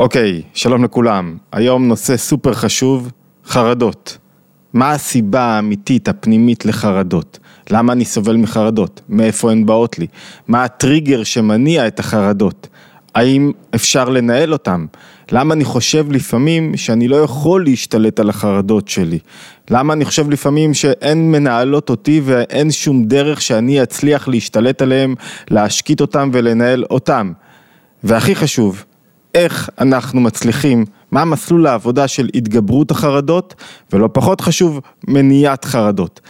אוקיי, שלום לכולם. היום נושא סופר חשוב, חרדות. מה הסיבה האמיתית, הפנימית לחרדות? למה אני סובל מחרדות? מאיפה הן באות לי? מה הטריגר שמניע את החרדות? האם אפשר לנהל אותם? למה אני חושב לפעמים שאני לא יכול להשתלט על החרדות שלי? למה אני חושב לפעמים שאין מנהלות אותי ואין שום דרך שאני אצליח להשתלט עליהם, להשקיט אותם ולנהל אותם? והכי חשוב, איך אנחנו מצליחים, מה מסלול העבודה של התגברות החרדות, ולא פחות חשוב, מניעת חרדות.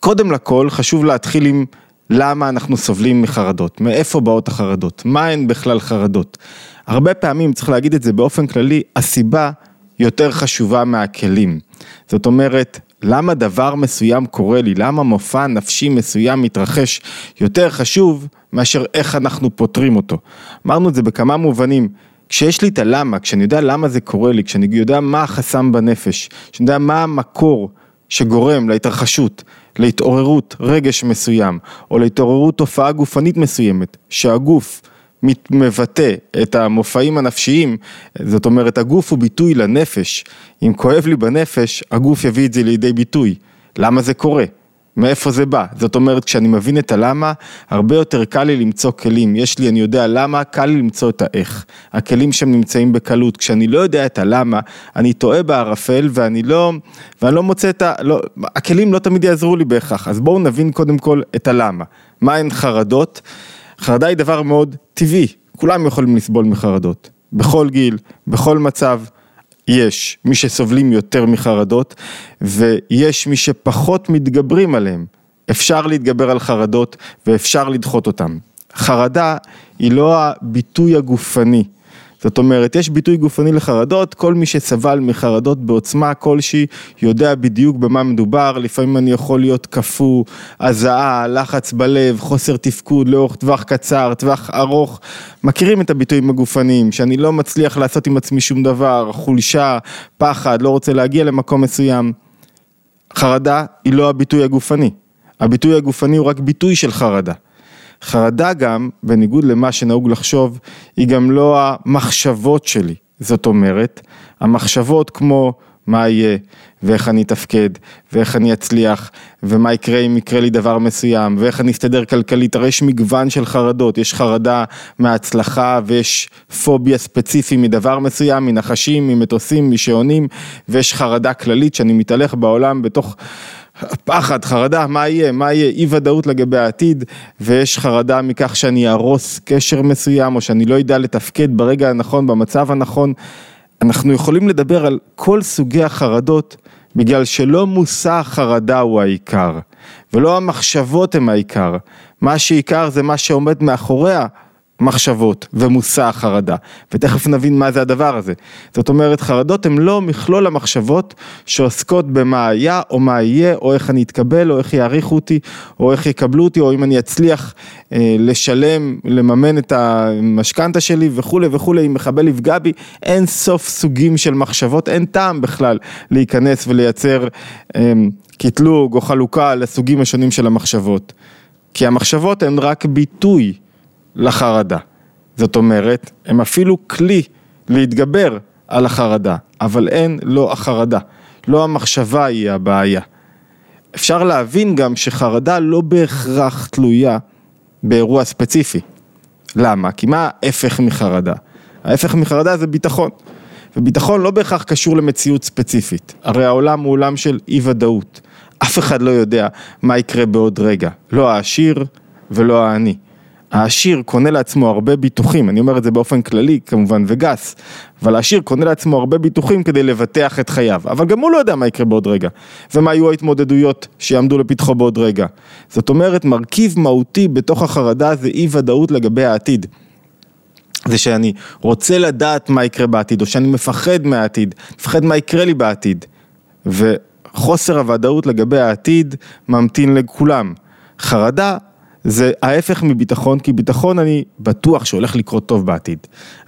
קודם לכל חשוב להתחיל עם למה אנחנו סובלים מחרדות, מאיפה באות החרדות, מה הן בכלל חרדות. הרבה פעמים, צריך להגיד את זה באופן כללי, הסיבה יותר חשובה מהכלים. זאת אומרת, למה דבר מסוים קורה לי, למה מופע נפשי מסוים מתרחש יותר חשוב מאשר איך אנחנו פותרים אותו. אמרנו את זה בכמה מובנים. כשיש לי את הלמה, כשאני יודע למה זה קורה לי, כשאני יודע מה החסם בנפש, כשאני יודע מה המקור שגורם להתרחשות, להתעוררות רגש מסוים, או להתעוררות תופעה גופנית מסוימת, שהגוף מבטא את המופעים הנפשיים, זאת אומרת הגוף הוא ביטוי לנפש, אם כואב לי בנפש, הגוף יביא את זה לידי ביטוי. למה זה קורה? מאיפה זה בא? זאת אומרת, כשאני מבין את הלמה, הרבה יותר קל לי למצוא כלים. יש לי, אני יודע למה, קל לי למצוא את האיך. הכלים שהם נמצאים בקלות. כשאני לא יודע את הלמה, אני טועה בערפל ואני לא, ואני לא מוצא את ה... לא, הכלים לא תמיד יעזרו לי בהכרח. אז בואו נבין קודם כל את הלמה. מהן חרדות? חרדה היא דבר מאוד טבעי. כולם יכולים לסבול מחרדות. בכל גיל, בכל מצב. יש מי שסובלים יותר מחרדות ויש מי שפחות מתגברים עליהם. אפשר להתגבר על חרדות ואפשר לדחות אותם. חרדה היא לא הביטוי הגופני זאת אומרת, יש ביטוי גופני לחרדות, כל מי שסבל מחרדות בעוצמה כלשהי יודע בדיוק במה מדובר, לפעמים אני יכול להיות קפוא, הזעה, לחץ בלב, חוסר תפקוד לאורך טווח קצר, טווח ארוך, מכירים את הביטויים הגופניים, שאני לא מצליח לעשות עם עצמי שום דבר, חולשה, פחד, לא רוצה להגיע למקום מסוים. חרדה היא לא הביטוי הגופני, הביטוי הגופני הוא רק ביטוי של חרדה. חרדה גם, בניגוד למה שנהוג לחשוב, היא גם לא המחשבות שלי. זאת אומרת, המחשבות כמו מה יהיה, ואיך אני אתפקד, ואיך אני אצליח, ומה יקרה אם יקרה לי דבר מסוים, ואיך אני אסתדר כלכלית, הרי יש מגוון של חרדות, יש חרדה מההצלחה, ויש פוביה ספציפי מדבר מסוים, מנחשים, ממטוסים, משעונים, ויש חרדה כללית שאני מתהלך בעולם בתוך... פחד, חרדה, מה יהיה, מה יהיה, אי ודאות לגבי העתיד ויש חרדה מכך שאני אהרוס קשר מסוים או שאני לא אדע לתפקד ברגע הנכון, במצב הנכון. אנחנו יכולים לדבר על כל סוגי החרדות בגלל שלא מושא החרדה הוא העיקר ולא המחשבות הם העיקר, מה שעיקר זה מה שעומד מאחוריה מחשבות ומושא החרדה, ותכף נבין מה זה הדבר הזה. זאת אומרת, חרדות הן לא מכלול המחשבות שעוסקות במה היה או מה יהיה, או איך אני אתקבל, או איך יעריכו אותי, או איך יקבלו אותי, או אם אני אצליח אה, לשלם, לממן את המשכנתה שלי וכולי וכולי, אם מחבל יפגע בי, אין סוף סוגים של מחשבות, אין טעם בכלל להיכנס ולייצר אה, קטלוג או חלוקה לסוגים השונים של המחשבות. כי המחשבות הן רק ביטוי. לחרדה. זאת אומרת, הם אפילו כלי להתגבר על החרדה, אבל אין לא החרדה, לא המחשבה היא הבעיה. אפשר להבין גם שחרדה לא בהכרח תלויה באירוע ספציפי. למה? כי מה ההפך מחרדה? ההפך מחרדה זה ביטחון. וביטחון לא בהכרח קשור למציאות ספציפית. הרי העולם הוא עולם של אי ודאות. אף אחד לא יודע מה יקרה בעוד רגע. לא העשיר ולא העני. העשיר קונה לעצמו הרבה ביטוחים, אני אומר את זה באופן כללי כמובן וגס, אבל העשיר קונה לעצמו הרבה ביטוחים כדי לבטח את חייו, אבל גם הוא לא יודע מה יקרה בעוד רגע, ומה יהיו ההתמודדויות שיעמדו לפתחו בעוד רגע. זאת אומרת, מרכיב מהותי בתוך החרדה זה אי ודאות לגבי העתיד. זה שאני רוצה לדעת מה יקרה בעתיד, או שאני מפחד מהעתיד, מפחד מה יקרה לי בעתיד. וחוסר הוודאות לגבי העתיד ממתין לכולם. חרדה זה ההפך מביטחון, כי ביטחון אני בטוח שהולך לקרות טוב בעתיד.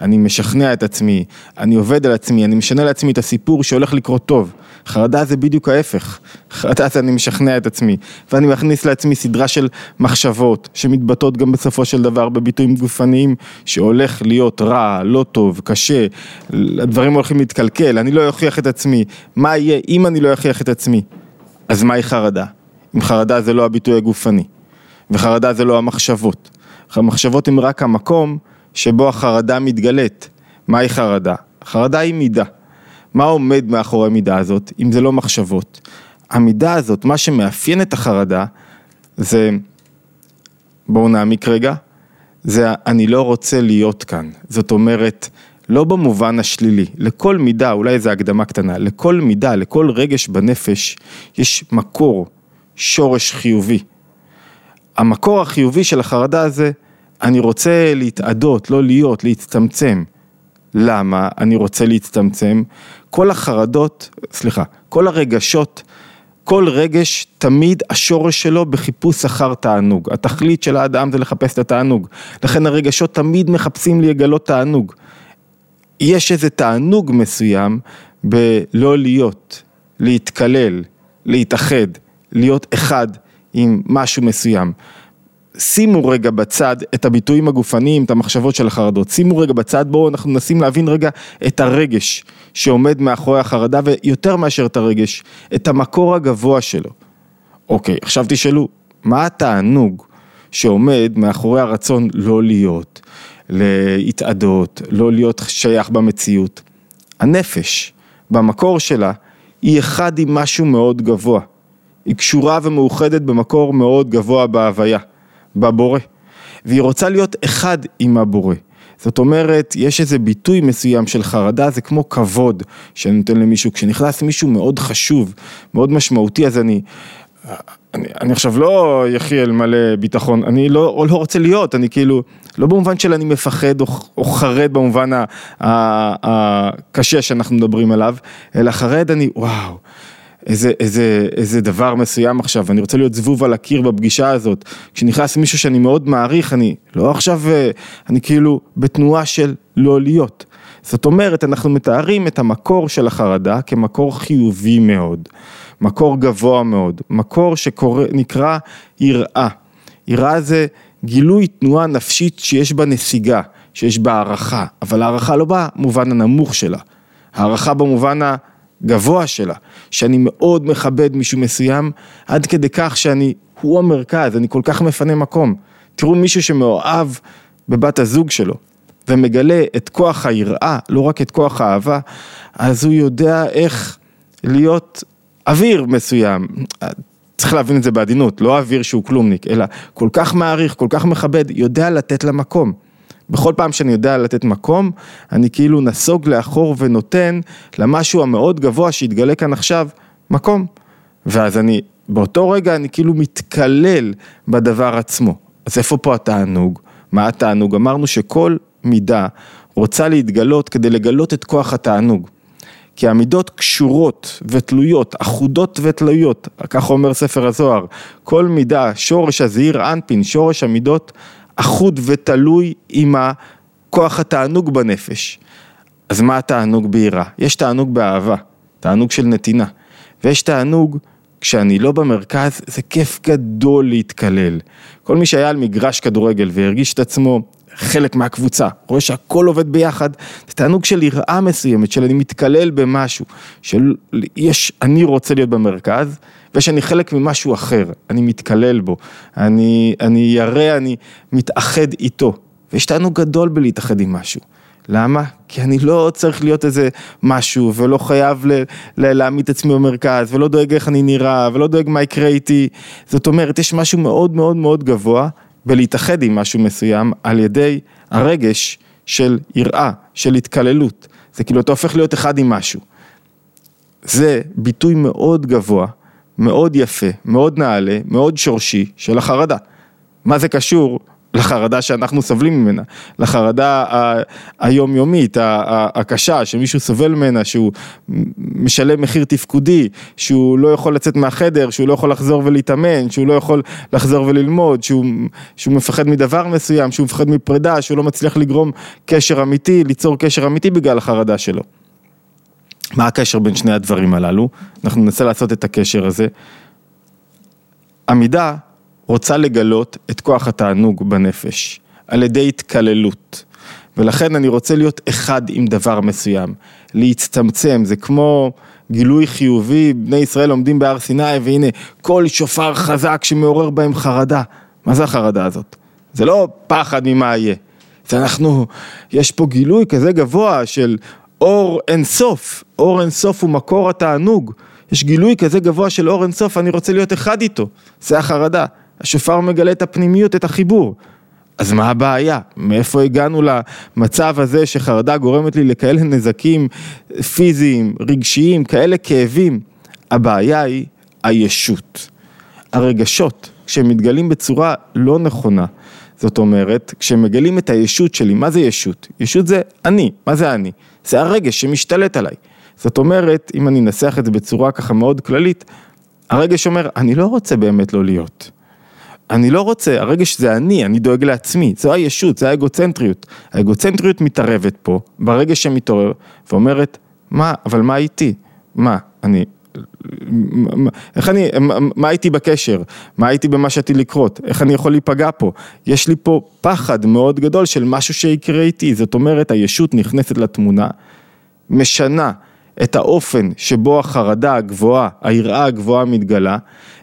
אני משכנע את עצמי, אני עובד על עצמי, אני משנה לעצמי את הסיפור שהולך לקרות טוב. חרדה זה בדיוק ההפך, חרדה זה אני משכנע את עצמי, ואני מכניס לעצמי סדרה של מחשבות, שמתבטאות גם בסופו של דבר בביטויים גופניים, שהולך להיות רע, לא טוב, קשה, הדברים הולכים להתקלקל, אני לא אוכיח את עצמי, מה יהיה אם אני לא אוכיח את עצמי? אז מהי חרדה? אם חרדה זה לא הביטוי הגופני. וחרדה זה לא המחשבות. המחשבות הן רק המקום שבו החרדה מתגלית. מהי חרדה? חרדה היא מידה. מה עומד מאחורי המידה הזאת, אם זה לא מחשבות? המידה הזאת, מה שמאפיין את החרדה, זה, בואו נעמיק רגע, זה אני לא רוצה להיות כאן. זאת אומרת, לא במובן השלילי, לכל מידה, אולי זו הקדמה קטנה, לכל מידה, לכל רגש בנפש, יש מקור, שורש חיובי. המקור החיובי של החרדה זה, אני רוצה להתאדות, לא להיות, להצטמצם. למה אני רוצה להצטמצם? כל החרדות, סליחה, כל הרגשות, כל רגש, תמיד השורש שלו בחיפוש אחר תענוג. התכלית של האדם זה לחפש את התענוג. לכן הרגשות תמיד מחפשים לגלות תענוג. יש איזה תענוג מסוים בלא להיות, להתקלל, להתאחד, להיות אחד עם משהו מסוים. שימו רגע בצד את הביטויים הגופניים, את המחשבות של החרדות, שימו רגע בצד, בואו אנחנו מנסים להבין רגע את הרגש שעומד מאחורי החרדה ויותר מאשר את הרגש, את המקור הגבוה שלו. אוקיי, עכשיו תשאלו, מה התענוג שעומד מאחורי הרצון לא להיות, להתאדות, לא להיות שייך במציאות? הנפש, במקור שלה, היא אחד עם משהו מאוד גבוה. היא קשורה ומאוחדת במקור מאוד גבוה בהוויה, בבורא. והיא רוצה להיות אחד עם הבורא. זאת אומרת, יש איזה ביטוי מסוים של חרדה, זה כמו כבוד שאני נותן למישהו. כשנכנס מישהו מאוד חשוב, מאוד משמעותי, אז אני... אני, אני עכשיו לא יחיאל מלא ביטחון, אני לא, לא רוצה להיות, אני כאילו, לא במובן של אני מפחד או, או חרד במובן הקשה שאנחנו מדברים עליו, אלא חרד אני, וואו, איזה, איזה, איזה דבר מסוים עכשיו, אני רוצה להיות זבוב על הקיר בפגישה הזאת, כשנכנס מישהו שאני מאוד מעריך, אני לא עכשיו, אה, אני כאילו בתנועה של לא להיות. זאת אומרת, אנחנו מתארים את המקור של החרדה כמקור חיובי מאוד, מקור גבוה מאוד, מקור שנקרא יראה. יראה זה גילוי תנועה נפשית שיש בה נסיגה, שיש בה הערכה, אבל הערכה לא במובן הנמוך שלה, הערכה במובן ה... גבוה שלה, שאני מאוד מכבד מישהו מסוים, עד כדי כך שאני, הוא המרכז, אני כל כך מפנה מקום. תראו מישהו שמאוהב בבת הזוג שלו, ומגלה את כוח היראה, לא רק את כוח האהבה, אז הוא יודע איך להיות אוויר מסוים. צריך להבין את זה בעדינות, לא אוויר שהוא כלומניק, אלא כל כך מעריך, כל כך מכבד, יודע לתת לה מקום. בכל פעם שאני יודע לתת מקום, אני כאילו נסוג לאחור ונותן למשהו המאוד גבוה שהתגלה כאן עכשיו, מקום. ואז אני, באותו רגע אני כאילו מתקלל בדבר עצמו. אז איפה פה התענוג? מה התענוג? אמרנו שכל מידה רוצה להתגלות כדי לגלות את כוח התענוג. כי המידות קשורות ותלויות, אחודות ותלויות, כך אומר ספר הזוהר. כל מידה, שורש הזעיר אנפין, שורש המידות אחוד ותלוי עם הכוח התענוג בנפש. אז מה התענוג ביראה? יש תענוג באהבה, תענוג של נתינה, ויש תענוג כשאני לא במרכז, זה כיף גדול להתקלל. כל מי שהיה על מגרש כדורגל והרגיש את עצמו חלק מהקבוצה, רואה שהכל עובד ביחד, זה תענוג של יראה מסוימת, של אני מתקלל במשהו, של יש, אני רוצה להיות במרכז, ושאני חלק ממשהו אחר, אני מתקלל בו, אני, אני ירא, אני מתאחד איתו, ויש תענוג גדול בלהתאחד עם משהו. למה? כי אני לא צריך להיות איזה משהו, ולא חייב ל- ל- להעמיד את עצמי במרכז, ולא דואג איך אני נראה, ולא דואג מה יקרה איתי. זאת אומרת, יש משהו מאוד מאוד מאוד גבוה בלהתאחד עם משהו מסוים על ידי הרגש של יראה, של התקללות. זה כאילו אתה הופך להיות אחד עם משהו. זה ביטוי מאוד גבוה, מאוד יפה, מאוד נעלה, מאוד שורשי של החרדה. מה זה קשור לחרדה שאנחנו סובלים ממנה, לחרדה היומיומית, הקשה, שמישהו סובל ממנה, שהוא משלם מחיר תפקודי, שהוא לא יכול לצאת מהחדר, שהוא לא יכול לחזור ולהתאמן, שהוא לא יכול לחזור וללמוד, שהוא, שהוא מפחד מדבר מסוים, שהוא מפחד מפרידה, שהוא לא מצליח לגרום קשר אמיתי, ליצור קשר אמיתי בגלל החרדה שלו. מה הקשר בין שני הדברים הללו? אנחנו ננסה לעשות את הקשר הזה. עמידה רוצה לגלות את כוח התענוג בנפש, על ידי התקללות. ולכן אני רוצה להיות אחד עם דבר מסוים, להצטמצם, זה כמו גילוי חיובי, בני ישראל עומדים בהר סיני והנה כל שופר חזק שמעורר בהם חרדה. מה זה החרדה הזאת? זה לא פחד ממה יהיה, זה אנחנו, יש פה גילוי כזה גבוה של אור אינסוף, אור אינסוף הוא מקור התענוג, יש גילוי כזה גבוה של אור אינסוף, אני רוצה להיות אחד איתו, זה החרדה. השופר מגלה את הפנימיות, את החיבור. אז מה הבעיה? מאיפה הגענו למצב הזה שחרדה גורמת לי לכאלה נזקים פיזיים, רגשיים, כאלה כאבים? הבעיה היא הישות. הרגשות, כשהם מתגלים בצורה לא נכונה, זאת אומרת, כשהם מגלים את הישות שלי, מה זה ישות? ישות זה אני, מה זה אני? זה הרגש שמשתלט עליי. זאת אומרת, אם אני אנסח את זה בצורה ככה מאוד כללית, הרגש אומר, אני לא רוצה באמת לא להיות. אני לא רוצה, הרגש זה אני, אני דואג לעצמי, זו הישות, זו האגוצנטריות. האגוצנטריות מתערבת פה, ברגש שמתעורר, ואומרת, מה, אבל מה איתי? מה, אני, איך אני, מה הייתי בקשר? מה הייתי במה שעתיד לקרות? איך אני יכול להיפגע פה? יש לי פה פחד מאוד גדול של משהו שיקרה איתי, זאת אומרת הישות נכנסת לתמונה, משנה את האופן שבו החרדה הגבוהה, היראה הגבוהה מתגלה,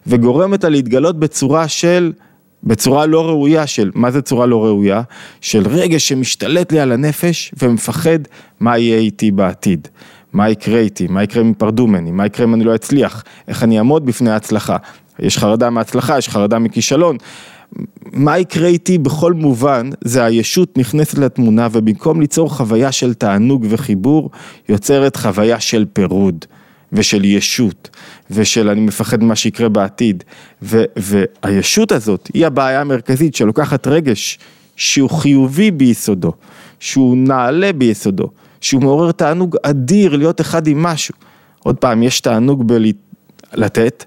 וגורמת לה להתגלות בצורה של, בצורה לא ראויה של, מה זה צורה לא ראויה? של רגש שמשתלט לי על הנפש ומפחד מה יהיה איתי בעתיד. מה יקרה איתי, מה יקרה אם ייפרדו ממני, מה יקרה אם אני לא אצליח, איך אני אעמוד בפני ההצלחה. יש חרדה מהצלחה, יש חרדה מכישלון. מה יקרה איתי בכל מובן, זה הישות נכנסת לתמונה ובמקום ליצור חוויה של תענוג וחיבור, יוצרת חוויה של פירוד ושל ישות ושל אני מפחד ממה שיקרה בעתיד. ו, והישות הזאת היא הבעיה המרכזית שלוקחת רגש שהוא חיובי ביסודו, שהוא נעלה ביסודו, שהוא מעורר תענוג אדיר להיות אחד עם משהו. עוד פעם, יש תענוג בלתת,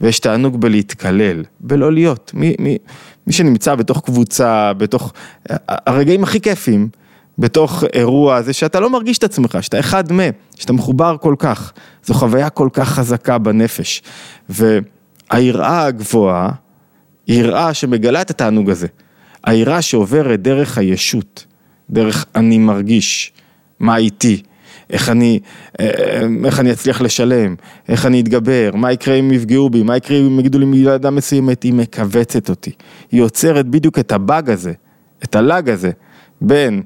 ויש תענוג בלהתקלל, בלא להיות. מי, מי, מי שנמצא בתוך קבוצה, בתוך הרגעים הכי כיפים, בתוך אירוע זה שאתה לא מרגיש את עצמך, שאתה אחד מה, שאתה מחובר כל כך. זו חוויה כל כך חזקה בנפש. והיראה הגבוהה, היא יראה שמגלה את התענוג הזה. היראה שעוברת דרך הישות, דרך אני מרגיש, מה איתי, איך אני, אה, איך אני אצליח לשלם, איך אני אתגבר, מה יקרה אם יפגעו בי, מה יקרה אם יגידו לי מילדה מסוימת, היא מכווצת אותי. היא יוצרת בדיוק את הבאג הזה, את הלאג הזה, בין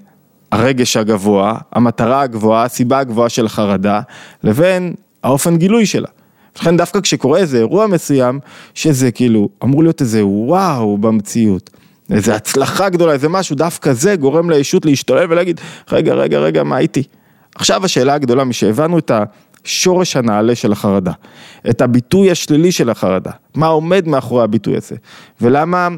הרגש הגבוה, המטרה הגבוהה, הסיבה הגבוהה של החרדה, לבין האופן גילוי שלה. לכן דווקא כשקורה איזה אירוע מסוים, שזה כאילו אמור להיות איזה וואו במציאות. איזה הצלחה גדולה, איזה משהו, דווקא זה גורם לישות להשתולל ולהגיד, רגע, רגע, רגע, מה איתי? עכשיו השאלה הגדולה, משהבנו את השורש הנעלה של החרדה, את הביטוי השלילי של החרדה, מה עומד מאחורי הביטוי הזה, ולמה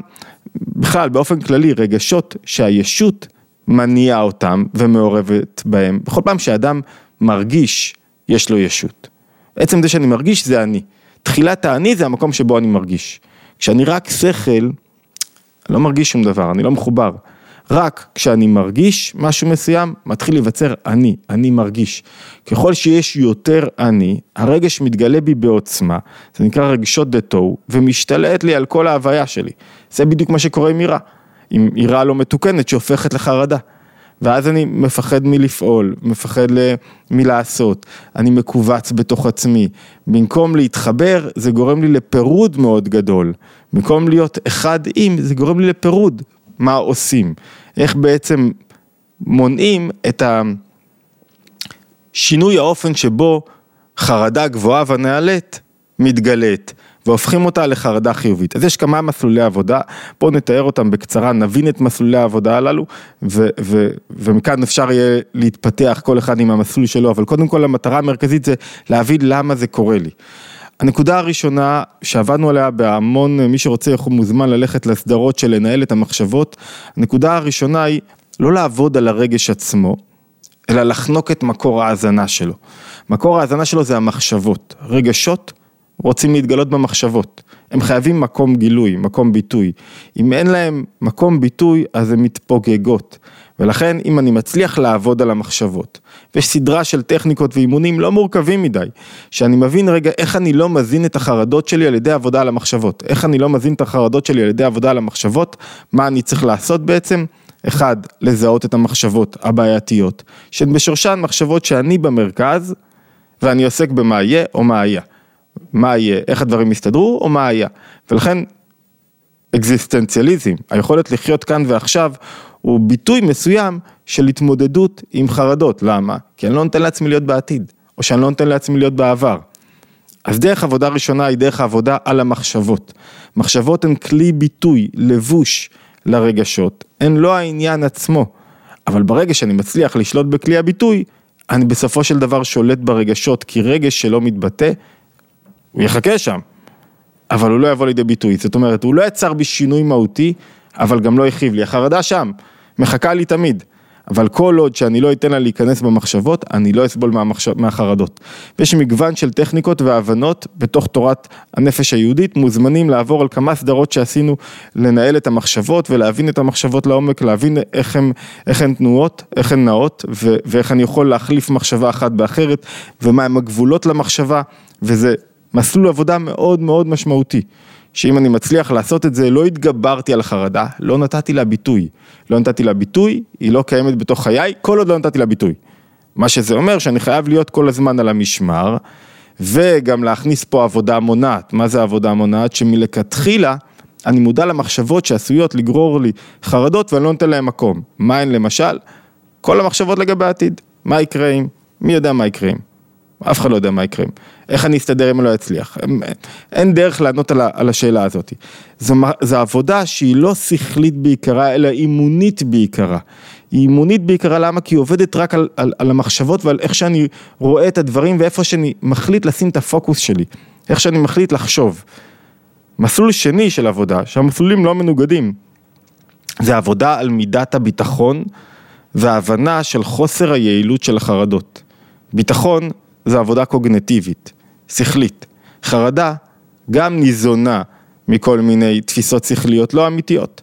בכלל, באופן כללי, רגשות שהישות מניעה אותם ומעורבת בהם, בכל פעם שאדם מרגיש, יש לו ישות. עצם זה שאני מרגיש זה אני. תחילת האני זה המקום שבו אני מרגיש. כשאני רק שכל, לא מרגיש שום דבר, אני לא מחובר. רק כשאני מרגיש משהו מסוים, מתחיל להיווצר אני, אני מרגיש. ככל שיש יותר אני, הרגש מתגלה בי בעוצמה, זה נקרא רגשות דה תוהו, ומשתלט לי על כל ההוויה שלי. זה בדיוק מה שקורה עם עירה. עם עירה לא מתוקנת שהופכת לחרדה. ואז אני מפחד מלפעול, מפחד מלעשות, אני מכווץ בתוך עצמי. במקום להתחבר, זה גורם לי לפירוד מאוד גדול. במקום להיות אחד עם, זה גורם לי לפירוד. מה עושים? איך בעצם מונעים את שינוי האופן שבו חרדה גבוהה ונעלית מתגלית. והופכים אותה לחרדה חיובית. אז יש כמה מסלולי עבודה, בואו נתאר אותם בקצרה, נבין את מסלולי העבודה הללו, ו- ו- ומכאן אפשר יהיה להתפתח כל אחד עם המסלול שלו, אבל קודם כל המטרה המרכזית זה להבין למה זה קורה לי. הנקודה הראשונה שעבדנו עליה בהמון, מי שרוצה יכול מוזמן ללכת לסדרות של לנהל את המחשבות. הנקודה הראשונה היא לא לעבוד על הרגש עצמו, אלא לחנוק את מקור ההאזנה שלו. מקור ההאזנה שלו זה המחשבות. רגשות רוצים להתגלות במחשבות. הם חייבים מקום גילוי, מקום ביטוי. אם אין להם מקום ביטוי, אז הן מתפוגגות. ולכן, אם אני מצליח לעבוד על המחשבות, ויש סדרה של טכניקות ואימונים לא מורכבים מדי, שאני מבין רגע איך אני לא מזין את החרדות שלי על ידי עבודה על המחשבות. איך אני לא מזין את החרדות שלי על ידי עבודה על המחשבות, מה אני צריך לעשות בעצם? אחד, לזהות את המחשבות הבעייתיות, שהן בשורשן מחשבות שאני במרכז, ואני עוסק במה יהיה או מה היה. מה יהיה, איך הדברים יסתדרו או מה היה. ולכן אקזיסטנציאליזם, היכולת לחיות כאן ועכשיו, הוא ביטוי מסוים של התמודדות עם חרדות. למה? כי אני לא נותן לעצמי להיות בעתיד, או שאני לא נותן לעצמי להיות בעבר. אז דרך עבודה ראשונה היא דרך העבודה על המחשבות. מחשבות הן כלי ביטוי, לבוש לרגשות, הן לא העניין עצמו. אבל ברגע שאני מצליח לשלוט בכלי הביטוי, אני בסופו של דבר שולט ברגשות, כי רגש שלא מתבטא, הוא יחכה שם, אבל הוא לא יבוא לידי ביטוי. זאת אומרת, הוא לא יצר בי שינוי מהותי, אבל גם לא הכאיב לי. החרדה שם, מחכה לי תמיד. אבל כל עוד שאני לא אתן לה להיכנס במחשבות, אני לא אסבול מהמחשב, מהחרדות. ויש מגוון של טכניקות והבנות בתוך תורת הנפש היהודית, מוזמנים לעבור על כמה סדרות שעשינו, לנהל את המחשבות ולהבין את המחשבות לעומק, להבין איך הן, איך הן תנועות, איך הן נעות, ו, ואיך אני יכול להחליף מחשבה אחת באחרת, ומהם הגבולות למחשבה, וזה מסלול עבודה מאוד מאוד משמעותי. שאם אני מצליח לעשות את זה, לא התגברתי על החרדה, לא נתתי לה ביטוי. לא נתתי לה ביטוי, היא לא קיימת בתוך חיי, כל עוד לא נתתי לה ביטוי. מה שזה אומר שאני חייב להיות כל הזמן על המשמר, וגם להכניס פה עבודה מונעת. מה זה עבודה מונעת? שמלכתחילה אני מודע למחשבות שעשויות לגרור לי חרדות ואני לא נותן להם מקום. מה הן למשל? כל המחשבות לגבי העתיד. מה יקרה אם? מי יודע מה יקרה אם? אף אחד לא יודע מה יקרה. איך אני אסתדר אם אני לא אצליח? אין דרך לענות על השאלה הזאת. זו, זו עבודה שהיא לא שכלית בעיקרה, אלא אימונית בעיקרה. היא אימונית בעיקרה, למה? כי היא עובדת רק על, על, על המחשבות ועל איך שאני רואה את הדברים ואיפה שאני מחליט לשים את הפוקוס שלי. איך שאני מחליט לחשוב. מסלול שני של עבודה, שהמסלולים לא מנוגדים, זה עבודה על מידת הביטחון וההבנה של חוסר היעילות של החרדות. ביטחון זה עבודה קוגנטיבית, שכלית. חרדה גם ניזונה מכל מיני תפיסות שכליות לא אמיתיות.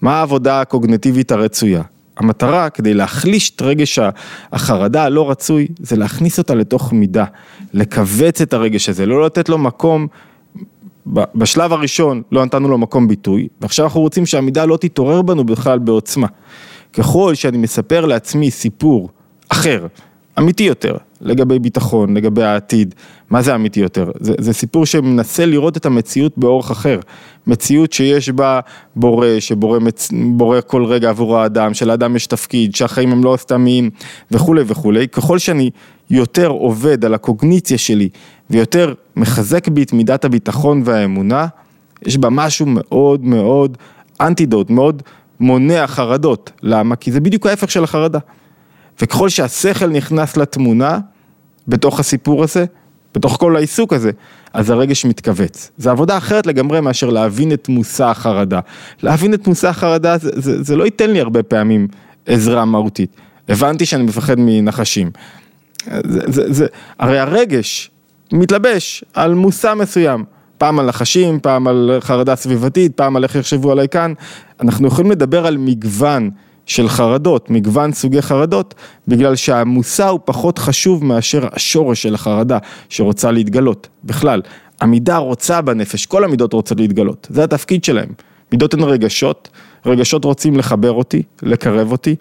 מה העבודה הקוגנטיבית הרצויה? המטרה כדי להחליש את רגש החרדה הלא רצוי זה להכניס אותה לתוך מידה, לכווץ את הרגש הזה, לא לתת לו מקום, בשלב הראשון לא נתנו לו מקום ביטוי ועכשיו אנחנו רוצים שהמידה לא תתעורר בנו בכלל בעוצמה. ככל שאני מספר לעצמי סיפור אחר, אמיתי יותר, לגבי ביטחון, לגבי העתיד, מה זה אמיתי יותר? זה, זה סיפור שמנסה לראות את המציאות באורח אחר, מציאות שיש בה בורא, שבורא מצ... כל רגע עבור האדם, שלאדם יש תפקיד, שהחיים הם לא סתמיים וכולי וכולי, ככל שאני יותר עובד על הקוגניציה שלי ויותר מחזק בי את מידת הביטחון והאמונה, יש בה משהו מאוד מאוד אנטידוט, מאוד מונע חרדות, למה? כי זה בדיוק ההפך של החרדה. וככל שהשכל נכנס לתמונה, בתוך הסיפור הזה, בתוך כל העיסוק הזה, אז הרגש מתכווץ. זו עבודה אחרת לגמרי מאשר להבין את מושא החרדה. להבין את מושא החרדה זה, זה, זה לא ייתן לי הרבה פעמים עזרה מהותית. הבנתי שאני מפחד מנחשים. זה, זה, זה, הרי הרגש מתלבש על מושא מסוים. פעם על נחשים, פעם על חרדה סביבתית, פעם על איך יחשבו עליי כאן. אנחנו יכולים לדבר על מגוון של חרדות, מגוון סוגי חרדות, בגלל שהמושא הוא פחות חשוב מאשר השורש של החרדה שרוצה להתגלות. בכלל, המידה רוצה בנפש, כל המידות רוצות להתגלות, זה התפקיד שלהם. מידות הן רגשות, רגשות רוצים לחבר אותי, לקרב אותי,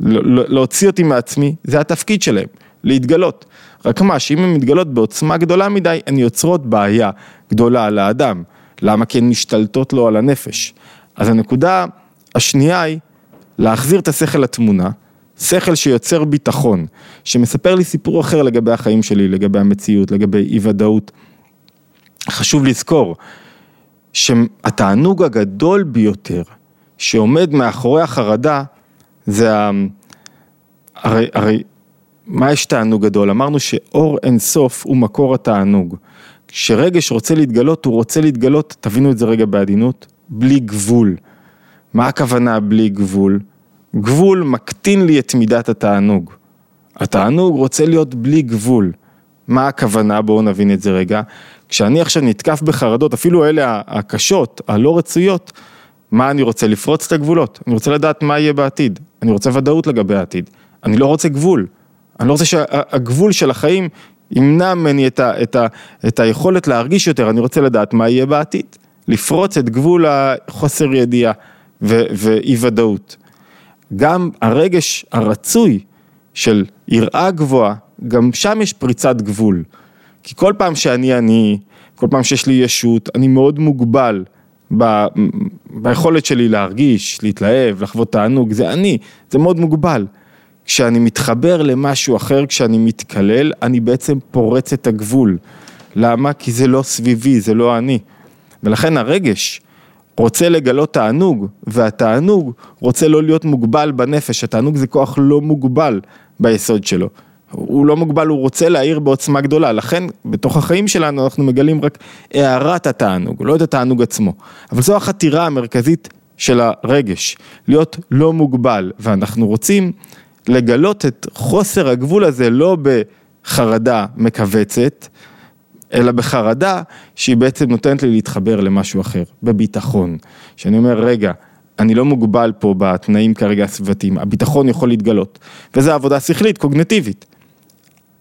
להוציא אותי מעצמי, זה התפקיד שלהם, להתגלות. רק מה, שאם הן מתגלות בעוצמה גדולה מדי, הן יוצרות בעיה גדולה על האדם. למה? כי הן משתלטות לו על הנפש. אז הנקודה השנייה היא להחזיר את השכל לתמונה, שכל שיוצר ביטחון, שמספר לי סיפור אחר לגבי החיים שלי, לגבי המציאות, לגבי אי ודאות. חשוב לזכור שהתענוג הגדול ביותר שעומד מאחורי החרדה זה ה... הרי, הרי מה יש תענוג גדול? אמרנו שאור אין סוף הוא מקור התענוג. כשרגש רוצה להתגלות, הוא רוצה להתגלות, תבינו את זה רגע בעדינות, בלי גבול. מה הכוונה בלי גבול? גבול מקטין לי את מידת התענוג. התענוג רוצה להיות בלי גבול. מה הכוונה? בואו נבין את זה רגע. כשאני עכשיו נתקף בחרדות, אפילו אלה הקשות, הלא רצויות, מה אני רוצה? לפרוץ את הגבולות. אני רוצה לדעת מה יהיה בעתיד. אני רוצה ודאות לגבי העתיד. אני לא רוצה גבול. אני לא רוצה שהגבול של החיים ימנע ממני את, ה, את, ה, את היכולת להרגיש יותר, אני רוצה לדעת מה יהיה בעתיד. לפרוץ את גבול החוסר ידיעה ואי ודאות. גם הרגש הרצוי של יראה גבוהה, גם שם יש פריצת גבול. כי כל פעם שאני אני, כל פעם שיש לי ישות, אני מאוד מוגבל ב, ביכולת שלי להרגיש, להתלהב, לחוות תענוג, זה אני, זה מאוד מוגבל. כשאני מתחבר למשהו אחר, כשאני מתקלל, אני בעצם פורץ את הגבול. למה? כי זה לא סביבי, זה לא אני. ולכן הרגש רוצה לגלות תענוג, והתענוג רוצה לא להיות מוגבל בנפש, התענוג זה כוח לא מוגבל ביסוד שלו. הוא לא מוגבל, הוא רוצה להעיר בעוצמה גדולה, לכן בתוך החיים שלנו אנחנו מגלים רק הערת התענוג, לא את התענוג עצמו. אבל זו החתירה המרכזית של הרגש, להיות לא מוגבל, ואנחנו רוצים לגלות את חוסר הגבול הזה לא בחרדה מכווצת, אלא בחרדה שהיא בעצם נותנת לי להתחבר למשהו אחר, בביטחון. שאני אומר, רגע, אני לא מוגבל פה בתנאים כרגע הסביבתיים, הביטחון יכול להתגלות. וזה עבודה שכלית, קוגנטיבית.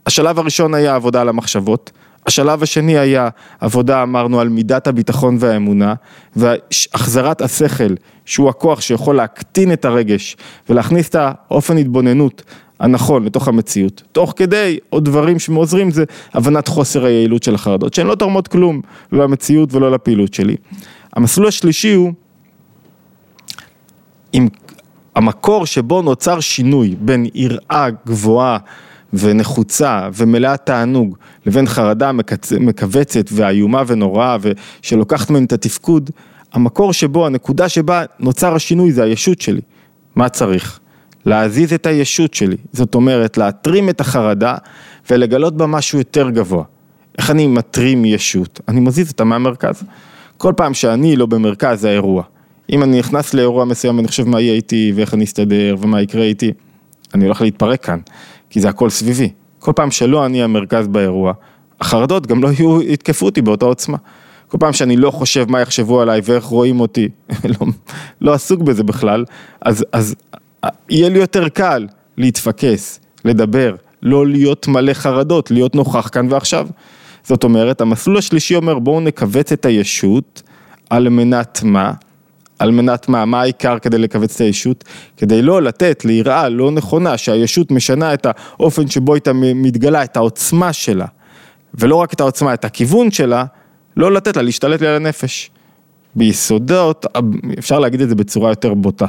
השלב הראשון היה עבודה על המחשבות, השלב השני היה עבודה, אמרנו, על מידת הביטחון והאמונה, והחזרת השכל, שהוא הכוח שיכול להקטין את הרגש ולהכניס את האופן התבוננות הנכון לתוך המציאות. תוך כדי עוד דברים שעוזרים זה הבנת חוסר היעילות של החרדות, שהן לא תורמות כלום, לא למציאות ולא לפעילות שלי. המסלול השלישי הוא, עם המקור שבו נוצר שינוי בין יראה גבוהה ונחוצה ומלאה תענוג לבין חרדה מכווצת ואיומה ונוראה ושלוקחת ממני את התפקוד, המקור שבו, הנקודה שבה נוצר השינוי זה הישות שלי. מה צריך? להזיז את הישות שלי, זאת אומרת להתרים את החרדה ולגלות בה משהו יותר גבוה. איך אני מתרים ישות? אני מזיז אותה מהמרכז. כל פעם שאני לא במרכז האירוע, אם אני נכנס לאירוע מסוים ואני חושב מה יהיה איתי ואיך אני אסתדר ומה יקרה איתי, אני הולך להתפרק כאן. כי זה הכל סביבי. כל פעם שלא אני המרכז באירוע, החרדות גם לא יהיו, יתקפו אותי באותה עוצמה. כל פעם שאני לא חושב מה יחשבו עליי ואיך רואים אותי, לא, לא עסוק בזה בכלל, אז, אז יהיה לי יותר קל להתפקס, לדבר, לא להיות מלא חרדות, להיות נוכח כאן ועכשיו. זאת אומרת, המסלול השלישי אומר בואו נכווץ את הישות על מנת מה? על מנת מה, מה העיקר כדי לכווץ את הישות? כדי לא לתת ליראה לא נכונה שהישות משנה את האופן שבו הייתה מתגלה, את העוצמה שלה, ולא רק את העוצמה, את הכיוון שלה, לא לתת לה להשתלט לי על הנפש. ביסודות, אפשר להגיד את זה בצורה יותר בוטה,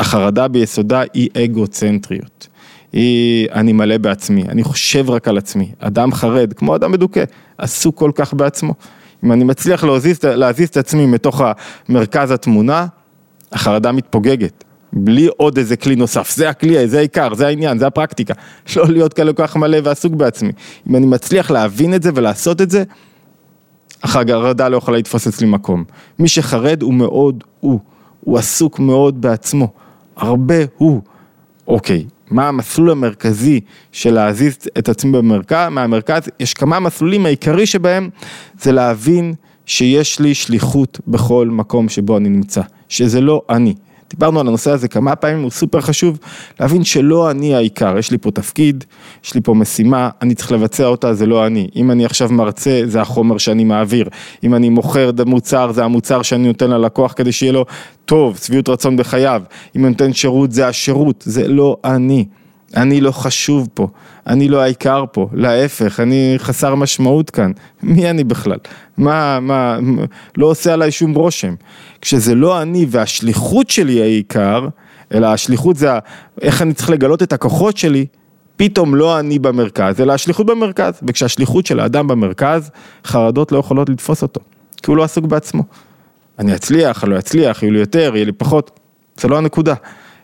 החרדה ביסודה היא אגוצנטריות. היא, אני מלא בעצמי, אני חושב רק על עצמי. אדם חרד, כמו אדם מדוכא, עסוק כל כך בעצמו. אם אני מצליח להזיז, להזיז את עצמי מתוך מרכז התמונה, החרדה מתפוגגת. בלי עוד איזה כלי נוסף, זה הכלי, זה העיקר, זה העניין, זה הפרקטיקה. לא להיות כאלה כל כך מלא ועסוק בעצמי. אם אני מצליח להבין את זה ולעשות את זה, החרדה לא יכולה לתפוס אצלי מקום. מי שחרד הוא מאוד הוא, הוא עסוק מאוד בעצמו, הרבה הוא. אוקיי, מה המסלול המרכזי של להזיז את עצמי במרכז, מהמרכז, יש כמה מסלולים, העיקרי שבהם זה להבין שיש לי שליחות בכל מקום שבו אני נמצא, שזה לא אני. דיברנו על הנושא הזה כמה פעמים, הוא סופר חשוב להבין שלא אני העיקר, יש לי פה תפקיד, יש לי פה משימה, אני צריך לבצע אותה, זה לא אני. אם אני עכשיו מרצה, זה החומר שאני מעביר. אם אני מוכר מוצר, זה המוצר שאני נותן ללקוח כדי שיהיה לו טוב, שביעות רצון בחייו. אם אני נותן שירות, זה השירות, זה לא אני. אני לא חשוב פה, אני לא העיקר פה, להפך, אני חסר משמעות כאן, מי אני בכלל? מה, מה, לא עושה עליי שום רושם. כשזה לא אני והשליחות שלי העיקר, אלא השליחות זה איך אני צריך לגלות את הכוחות שלי, פתאום לא אני במרכז, אלא השליחות במרכז, וכשהשליחות של האדם במרכז, חרדות לא יכולות לתפוס אותו, כי הוא לא עסוק בעצמו. אני אצליח, אני לא אצליח, יהיו לי יותר, יהיה לי פחות, זה לא הנקודה.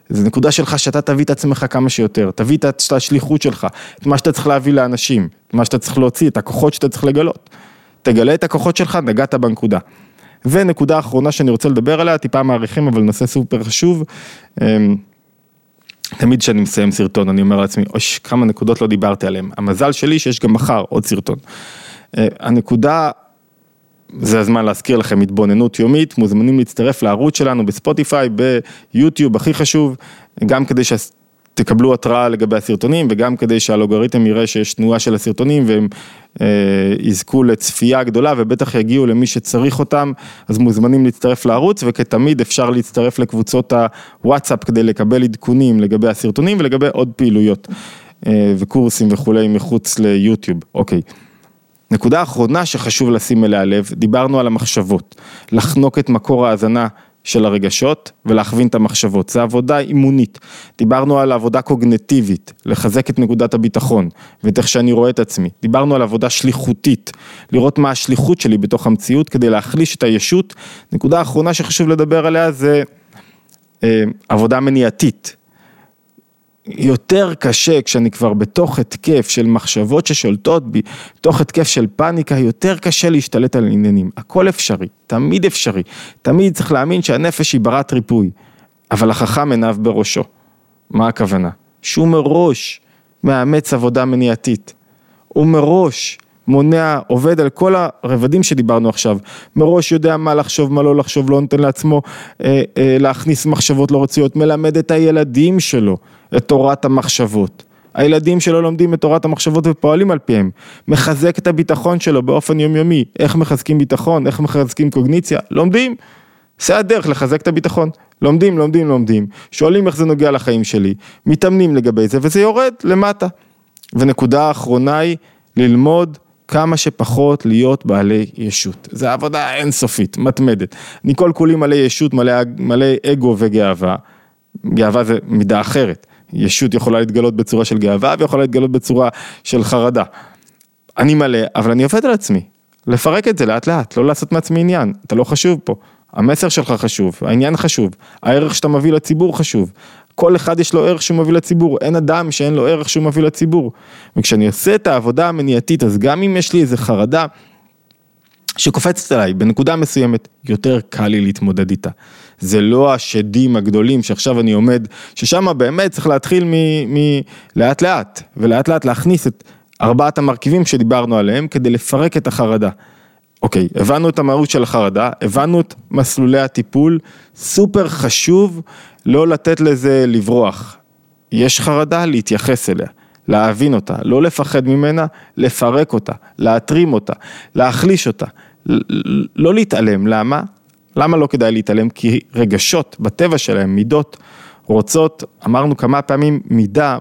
זו נקודה שלך שאתה תביא את עצמך כמה שיותר, תביא את השליחות שלך, את מה שאתה צריך להביא לאנשים, את מה שאתה צריך להוציא, את הכוחות שאתה צריך לגלות. תגלה את הכוחות שלך, נגעת בנקודה. ונקודה אחרונה שאני רוצה לדבר עליה, טיפה מעריכים, אבל נושא סופר חשוב. אמ, תמיד כשאני מסיים סרטון אני אומר לעצמי, אוש, כמה נקודות לא דיברתי עליהן. המזל שלי שיש גם מחר עוד סרטון. אה, הנקודה, זה הזמן להזכיר לכם התבוננות יומית, מוזמנים להצטרף לערוץ שלנו בספוטיפיי, ביוטיוב, הכי חשוב, גם כדי ש... תקבלו התראה לגבי הסרטונים וגם כדי שהאלוגריתם יראה שיש תנועה של הסרטונים והם אה, יזכו לצפייה גדולה ובטח יגיעו למי שצריך אותם, אז מוזמנים להצטרף לערוץ וכתמיד אפשר להצטרף לקבוצות הוואטסאפ כדי לקבל עדכונים לגבי הסרטונים ולגבי עוד פעילויות אה, וקורסים וכולי מחוץ ליוטיוב, אוקיי. נקודה אחרונה שחשוב לשים אליה לב, דיברנו על המחשבות, לחנוק את מקור ההאזנה של הרגשות ולהכווין את המחשבות, זה עבודה אימונית. דיברנו על עבודה קוגנטיבית, לחזק את נקודת הביטחון ואת איך שאני רואה את עצמי. דיברנו על עבודה שליחותית, לראות מה השליחות שלי בתוך המציאות כדי להחליש את הישות. נקודה אחרונה שחשוב לדבר עליה זה אה, עבודה מניעתית. יותר קשה כשאני כבר בתוך התקף של מחשבות ששולטות בי, בתוך התקף של פאניקה, יותר קשה להשתלט על עניינים. הכל אפשרי, תמיד אפשרי. תמיד צריך להאמין שהנפש היא ברת ריפוי, אבל החכם עיניו בראשו. מה הכוונה? שהוא מראש מאמץ עבודה מניעתית. הוא מראש מונע, עובד על כל הרבדים שדיברנו עכשיו, מראש יודע מה לחשוב, מה לא לחשוב, לא נותן לעצמו אה, אה, להכניס מחשבות לא רצויות, מלמד את הילדים שלו את תורת המחשבות. הילדים שלו לומדים את תורת המחשבות ופועלים על פיהם, מחזק את הביטחון שלו באופן יומיומי, איך מחזקים ביטחון, איך מחזקים קוגניציה, לומדים, זה הדרך לחזק את הביטחון, לומדים, לומדים, לומדים, שואלים איך זה נוגע לחיים שלי, מתאמנים לגבי זה וזה יורד למטה. ונקודה האחרונה היא ללמוד כמה שפחות להיות בעלי ישות. זו עבודה אינסופית, מתמדת. אני כל כולי מלא ישות, מלא, מלא אגו וגאווה. גאווה זה מידה אחרת. ישות יכולה להתגלות בצורה של גאווה ויכולה להתגלות בצורה של חרדה. אני מלא, אבל אני עובד על עצמי. לפרק את זה לאט לאט, לא לעשות מעצמי עניין, אתה לא חשוב פה. המסר שלך חשוב, העניין חשוב, הערך שאתה מביא לציבור חשוב. כל אחד יש לו ערך שהוא מביא לציבור, אין אדם שאין לו ערך שהוא מביא לציבור. וכשאני עושה את העבודה המניעתית, אז גם אם יש לי איזה חרדה שקופצת עליי בנקודה מסוימת, יותר קל לי להתמודד איתה. זה לא השדים הגדולים שעכשיו אני עומד, ששם באמת צריך להתחיל מלאט לאט, ולאט לאט להכניס את ארבעת המרכיבים שדיברנו עליהם כדי לפרק את החרדה. אוקיי, הבנו את המהות של החרדה, הבנו את מסלולי הטיפול, סופר חשוב לא לתת לזה לברוח. יש חרדה, להתייחס אליה, להבין אותה, לא לפחד ממנה, לפרק אותה, להתרים אותה, להחליש אותה, לא להתעלם, למה? למה לא כדאי להתעלם? כי רגשות בטבע שלהם, מידות, רוצות, אמרנו כמה פעמים, מידה,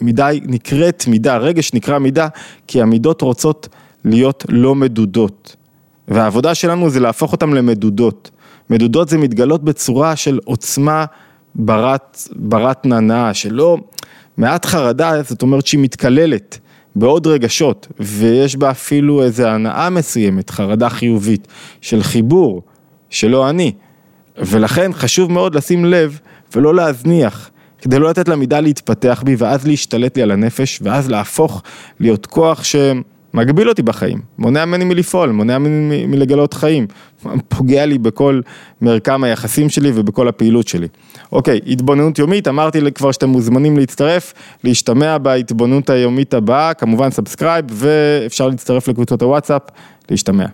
מידה נקראת מידה, רגש נקרא מידה, כי המידות רוצות להיות לא מדודות. והעבודה שלנו זה להפוך אותן למדודות. מדודות זה מתגלות בצורה של עוצמה ברת, ברת ננה, שלא, מעט חרדה, זאת אומרת שהיא מתקללת בעוד רגשות, ויש בה אפילו איזו הנאה מסוימת, חרדה חיובית, של חיבור, שלא אני. ולכן חשוב מאוד לשים לב ולא להזניח, כדי לא לתת למידה להתפתח בי ואז להשתלט לי על הנפש, ואז להפוך להיות כוח ש... מגביל אותי בחיים, מונע ממני מלפעול, מונע ממני מלגלות חיים, פוגע לי בכל מרקם היחסים שלי ובכל הפעילות שלי. אוקיי, התבוננות יומית, אמרתי כבר שאתם מוזמנים להצטרף, להשתמע בהתבוננות היומית הבאה, כמובן subscribe ואפשר להצטרף לקבוצות הוואטסאפ, להשתמע.